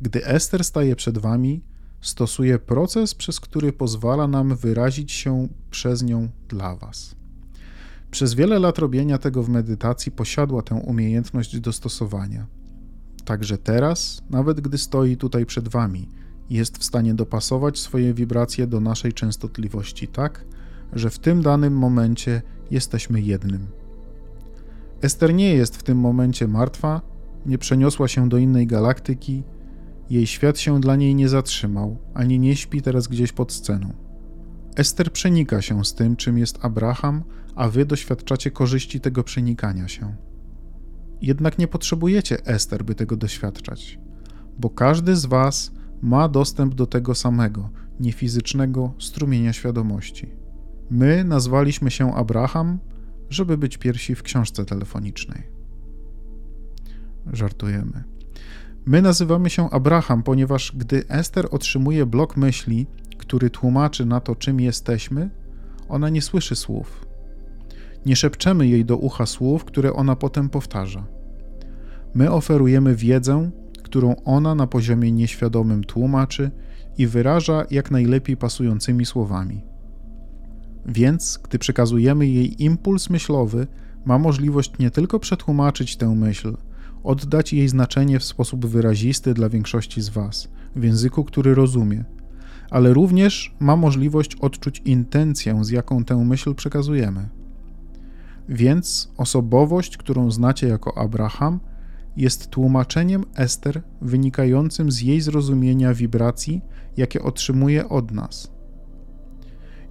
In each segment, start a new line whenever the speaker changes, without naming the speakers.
Gdy Ester staje przed wami, stosuje proces, przez który pozwala nam wyrazić się przez nią dla was. Przez wiele lat robienia tego w medytacji posiadła tę umiejętność dostosowania. Także teraz, nawet gdy stoi tutaj przed wami, jest w stanie dopasować swoje wibracje do naszej częstotliwości tak, że w tym danym momencie jesteśmy jednym. Ester nie jest w tym momencie martwa, nie przeniosła się do innej galaktyki, jej świat się dla niej nie zatrzymał, ani nie śpi teraz gdzieś pod sceną. Ester przenika się z tym, czym jest Abraham, a wy doświadczacie korzyści tego przenikania się. Jednak nie potrzebujecie Ester, by tego doświadczać, bo każdy z was ma dostęp do tego samego, niefizycznego strumienia świadomości. My nazwaliśmy się Abraham, żeby być pierwsi w książce telefonicznej. Żartujemy. My nazywamy się Abraham, ponieważ gdy Ester otrzymuje blok myśli, który tłumaczy na to, czym jesteśmy, ona nie słyszy słów. Nie szepczemy jej do ucha słów, które ona potem powtarza. My oferujemy wiedzę, którą ona na poziomie nieświadomym tłumaczy i wyraża jak najlepiej pasującymi słowami. Więc, gdy przekazujemy jej impuls myślowy, ma możliwość nie tylko przetłumaczyć tę myśl, oddać jej znaczenie w sposób wyrazisty dla większości z Was, w języku, który rozumie, ale również ma możliwość odczuć intencję, z jaką tę myśl przekazujemy. Więc osobowość, którą znacie jako Abraham, jest tłumaczeniem Ester wynikającym z jej zrozumienia wibracji, jakie otrzymuje od nas.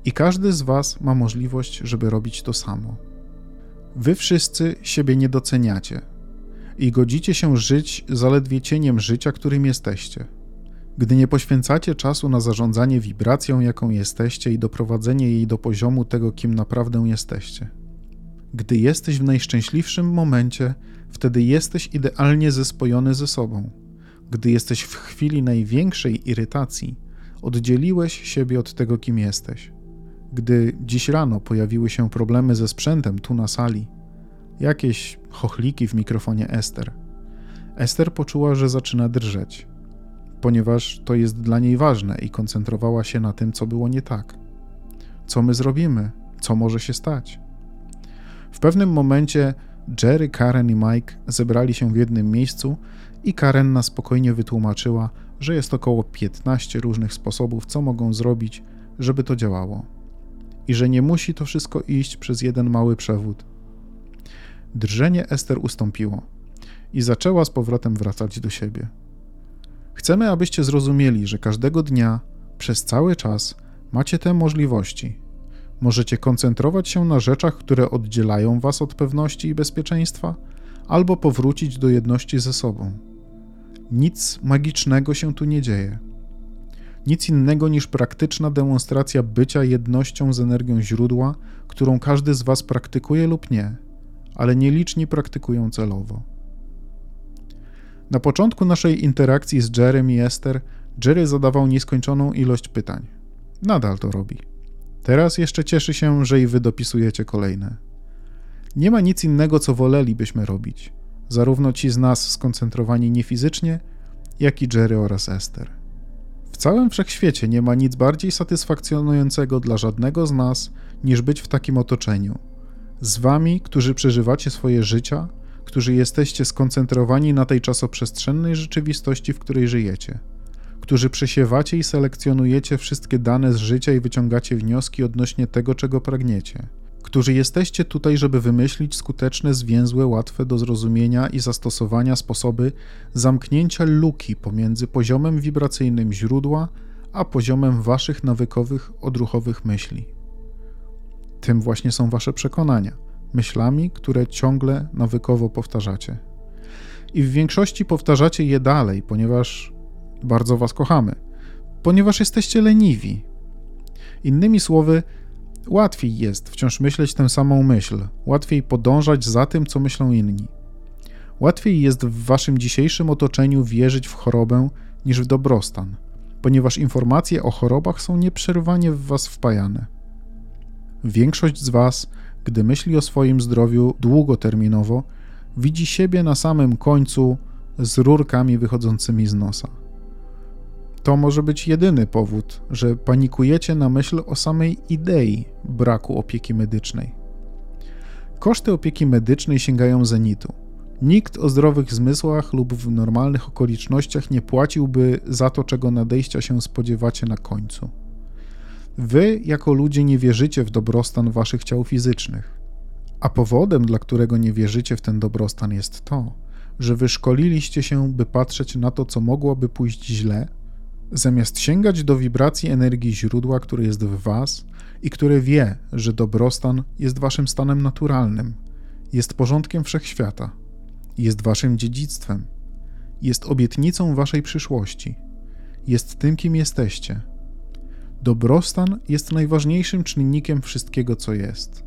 I każdy z Was ma możliwość, żeby robić to samo. Wy wszyscy siebie nie doceniacie i godzicie się żyć zaledwie cieniem życia, którym jesteście. Gdy nie poświęcacie czasu na zarządzanie wibracją, jaką jesteście i doprowadzenie jej do poziomu tego, kim naprawdę jesteście. Gdy jesteś w najszczęśliwszym momencie, wtedy jesteś idealnie zespojony ze sobą. Gdy jesteś w chwili największej irytacji, oddzieliłeś siebie od tego, kim jesteś. Gdy dziś rano pojawiły się problemy ze sprzętem tu na sali, jakieś chochliki w mikrofonie Ester, Ester poczuła, że zaczyna drżeć, ponieważ to jest dla niej ważne i koncentrowała się na tym, co było nie tak. Co my zrobimy? Co może się stać? W pewnym momencie Jerry, Karen i Mike zebrali się w jednym miejscu i Karen na spokojnie wytłumaczyła, że jest około 15 różnych sposobów, co mogą zrobić, żeby to działało. I że nie musi to wszystko iść przez jeden mały przewód. Drżenie Ester ustąpiło i zaczęła z powrotem wracać do siebie. Chcemy, abyście zrozumieli, że każdego dnia, przez cały czas, macie te możliwości Możecie koncentrować się na rzeczach, które oddzielają Was od pewności i bezpieczeństwa, albo powrócić do jedności ze sobą. Nic magicznego się tu nie dzieje. Nic innego niż praktyczna demonstracja bycia jednością z energią źródła, którą każdy z Was praktykuje lub nie, ale nieliczni praktykują celowo. Na początku naszej interakcji z Jerem i Esther, Jerry zadawał nieskończoną ilość pytań. Nadal to robi. Teraz jeszcze cieszy się, że i wy dopisujecie kolejne. Nie ma nic innego, co wolelibyśmy robić, zarówno ci z nas skoncentrowani niefizycznie, jak i Jerry oraz Esther. W całym wszechświecie nie ma nic bardziej satysfakcjonującego dla żadnego z nas, niż być w takim otoczeniu. Z wami, którzy przeżywacie swoje życia, którzy jesteście skoncentrowani na tej czasoprzestrzennej rzeczywistości, w której żyjecie którzy przesiewacie i selekcjonujecie wszystkie dane z życia i wyciągacie wnioski odnośnie tego, czego pragniecie, którzy jesteście tutaj, żeby wymyślić skuteczne, zwięzłe, łatwe do zrozumienia i zastosowania sposoby zamknięcia luki pomiędzy poziomem wibracyjnym źródła a poziomem waszych nawykowych, odruchowych myśli. Tym właśnie są wasze przekonania, myślami, które ciągle nawykowo powtarzacie. I w większości powtarzacie je dalej, ponieważ bardzo was kochamy, ponieważ jesteście leniwi. Innymi słowy, łatwiej jest wciąż myśleć tę samą myśl, łatwiej podążać za tym, co myślą inni. Łatwiej jest w waszym dzisiejszym otoczeniu wierzyć w chorobę niż w dobrostan, ponieważ informacje o chorobach są nieprzerwanie w was wpajane. Większość z was, gdy myśli o swoim zdrowiu długoterminowo, widzi siebie na samym końcu z rurkami wychodzącymi z nosa. To może być jedyny powód, że panikujecie na myśl o samej idei braku opieki medycznej. Koszty opieki medycznej sięgają zenitu. Nikt o zdrowych zmysłach lub w normalnych okolicznościach nie płaciłby za to, czego nadejścia się spodziewacie na końcu. Wy, jako ludzie, nie wierzycie w dobrostan waszych ciał fizycznych. A powodem, dla którego nie wierzycie w ten dobrostan, jest to, że wyszkoliliście się, by patrzeć na to, co mogłoby pójść źle, zamiast sięgać do wibracji energii źródła, które jest w Was i które wie, że dobrostan jest Waszym stanem naturalnym, jest porządkiem wszechświata, jest Waszym dziedzictwem, jest obietnicą Waszej przyszłości, jest tym, kim jesteście. Dobrostan jest najważniejszym czynnikiem wszystkiego, co jest.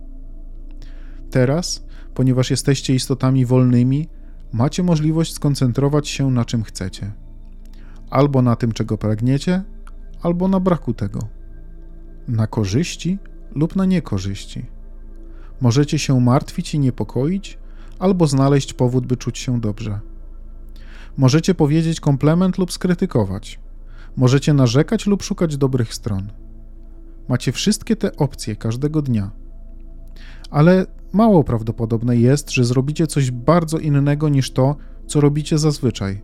Teraz, ponieważ jesteście istotami wolnymi, macie możliwość skoncentrować się na czym chcecie. Albo na tym, czego pragniecie, albo na braku tego. Na korzyści lub na niekorzyści. Możecie się martwić i niepokoić, albo znaleźć powód, by czuć się dobrze. Możecie powiedzieć komplement lub skrytykować. Możecie narzekać lub szukać dobrych stron. Macie wszystkie te opcje każdego dnia. Ale mało prawdopodobne jest, że zrobicie coś bardzo innego niż to, co robicie zazwyczaj,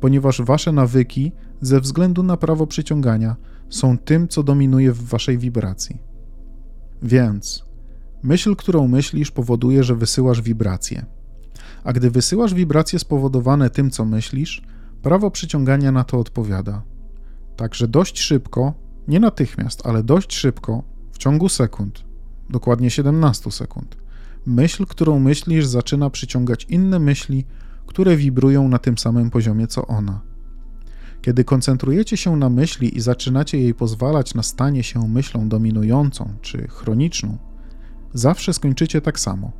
ponieważ wasze nawyki, ze względu na prawo przyciągania, są tym, co dominuje w waszej wibracji. Więc myśl, którą myślisz, powoduje, że wysyłasz wibracje. A gdy wysyłasz wibracje spowodowane tym, co myślisz, prawo przyciągania na to odpowiada. Także dość szybko, nie natychmiast, ale dość szybko, w ciągu sekund, dokładnie 17 sekund, myśl, którą myślisz, zaczyna przyciągać inne myśli, które wibrują na tym samym poziomie co ona. Kiedy koncentrujecie się na myśli i zaczynacie jej pozwalać na stanie się myślą dominującą czy chroniczną, zawsze skończycie tak samo.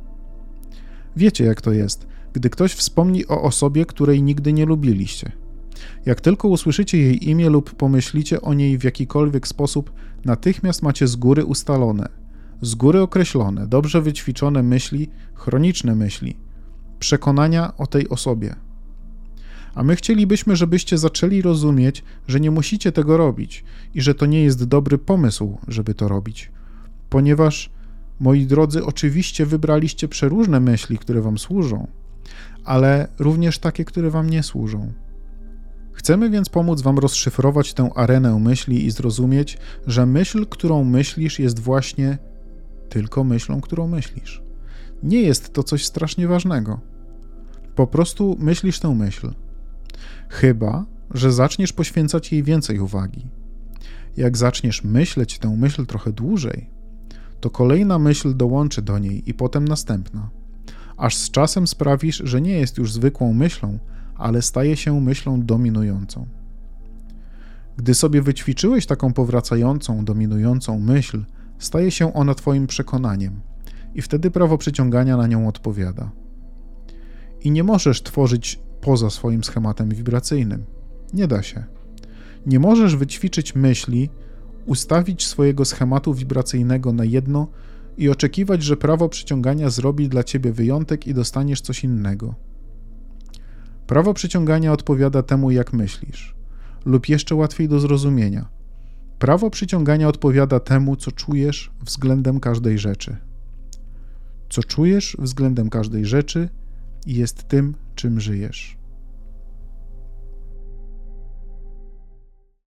Wiecie, jak to jest, gdy ktoś wspomni o osobie, której nigdy nie lubiliście. Jak tylko usłyszycie jej imię lub pomyślicie o niej w jakikolwiek sposób, natychmiast macie z góry ustalone – z góry określone, dobrze wyćwiczone myśli, chroniczne myśli, przekonania o tej osobie. A my chcielibyśmy, żebyście zaczęli rozumieć, że nie musicie tego robić i że to nie jest dobry pomysł, żeby to robić. Ponieważ, moi drodzy, oczywiście wybraliście przeróżne myśli, które Wam służą, ale również takie, które Wam nie służą. Chcemy więc pomóc Wam rozszyfrować tę arenę myśli i zrozumieć, że myśl, którą myślisz, jest właśnie tylko myślą, którą myślisz. Nie jest to coś strasznie ważnego. Po prostu myślisz tę myśl. Chyba, że zaczniesz poświęcać jej więcej uwagi. Jak zaczniesz myśleć tę myśl trochę dłużej, to kolejna myśl dołączy do niej i potem następna, aż z czasem sprawisz, że nie jest już zwykłą myślą, ale staje się myślą dominującą. Gdy sobie wyćwiczyłeś taką powracającą, dominującą myśl, staje się ona Twoim przekonaniem i wtedy prawo przyciągania na nią odpowiada. I nie możesz tworzyć poza swoim schematem wibracyjnym. Nie da się. Nie możesz wyćwiczyć myśli, ustawić swojego schematu wibracyjnego na jedno i oczekiwać, że prawo przyciągania zrobi dla ciebie wyjątek i dostaniesz coś innego. Prawo przyciągania odpowiada temu, jak myślisz, lub jeszcze łatwiej do zrozumienia Prawo przyciągania odpowiada temu, co czujesz względem każdej rzeczy. Co czujesz względem każdej rzeczy jest tym, czym żyjesz.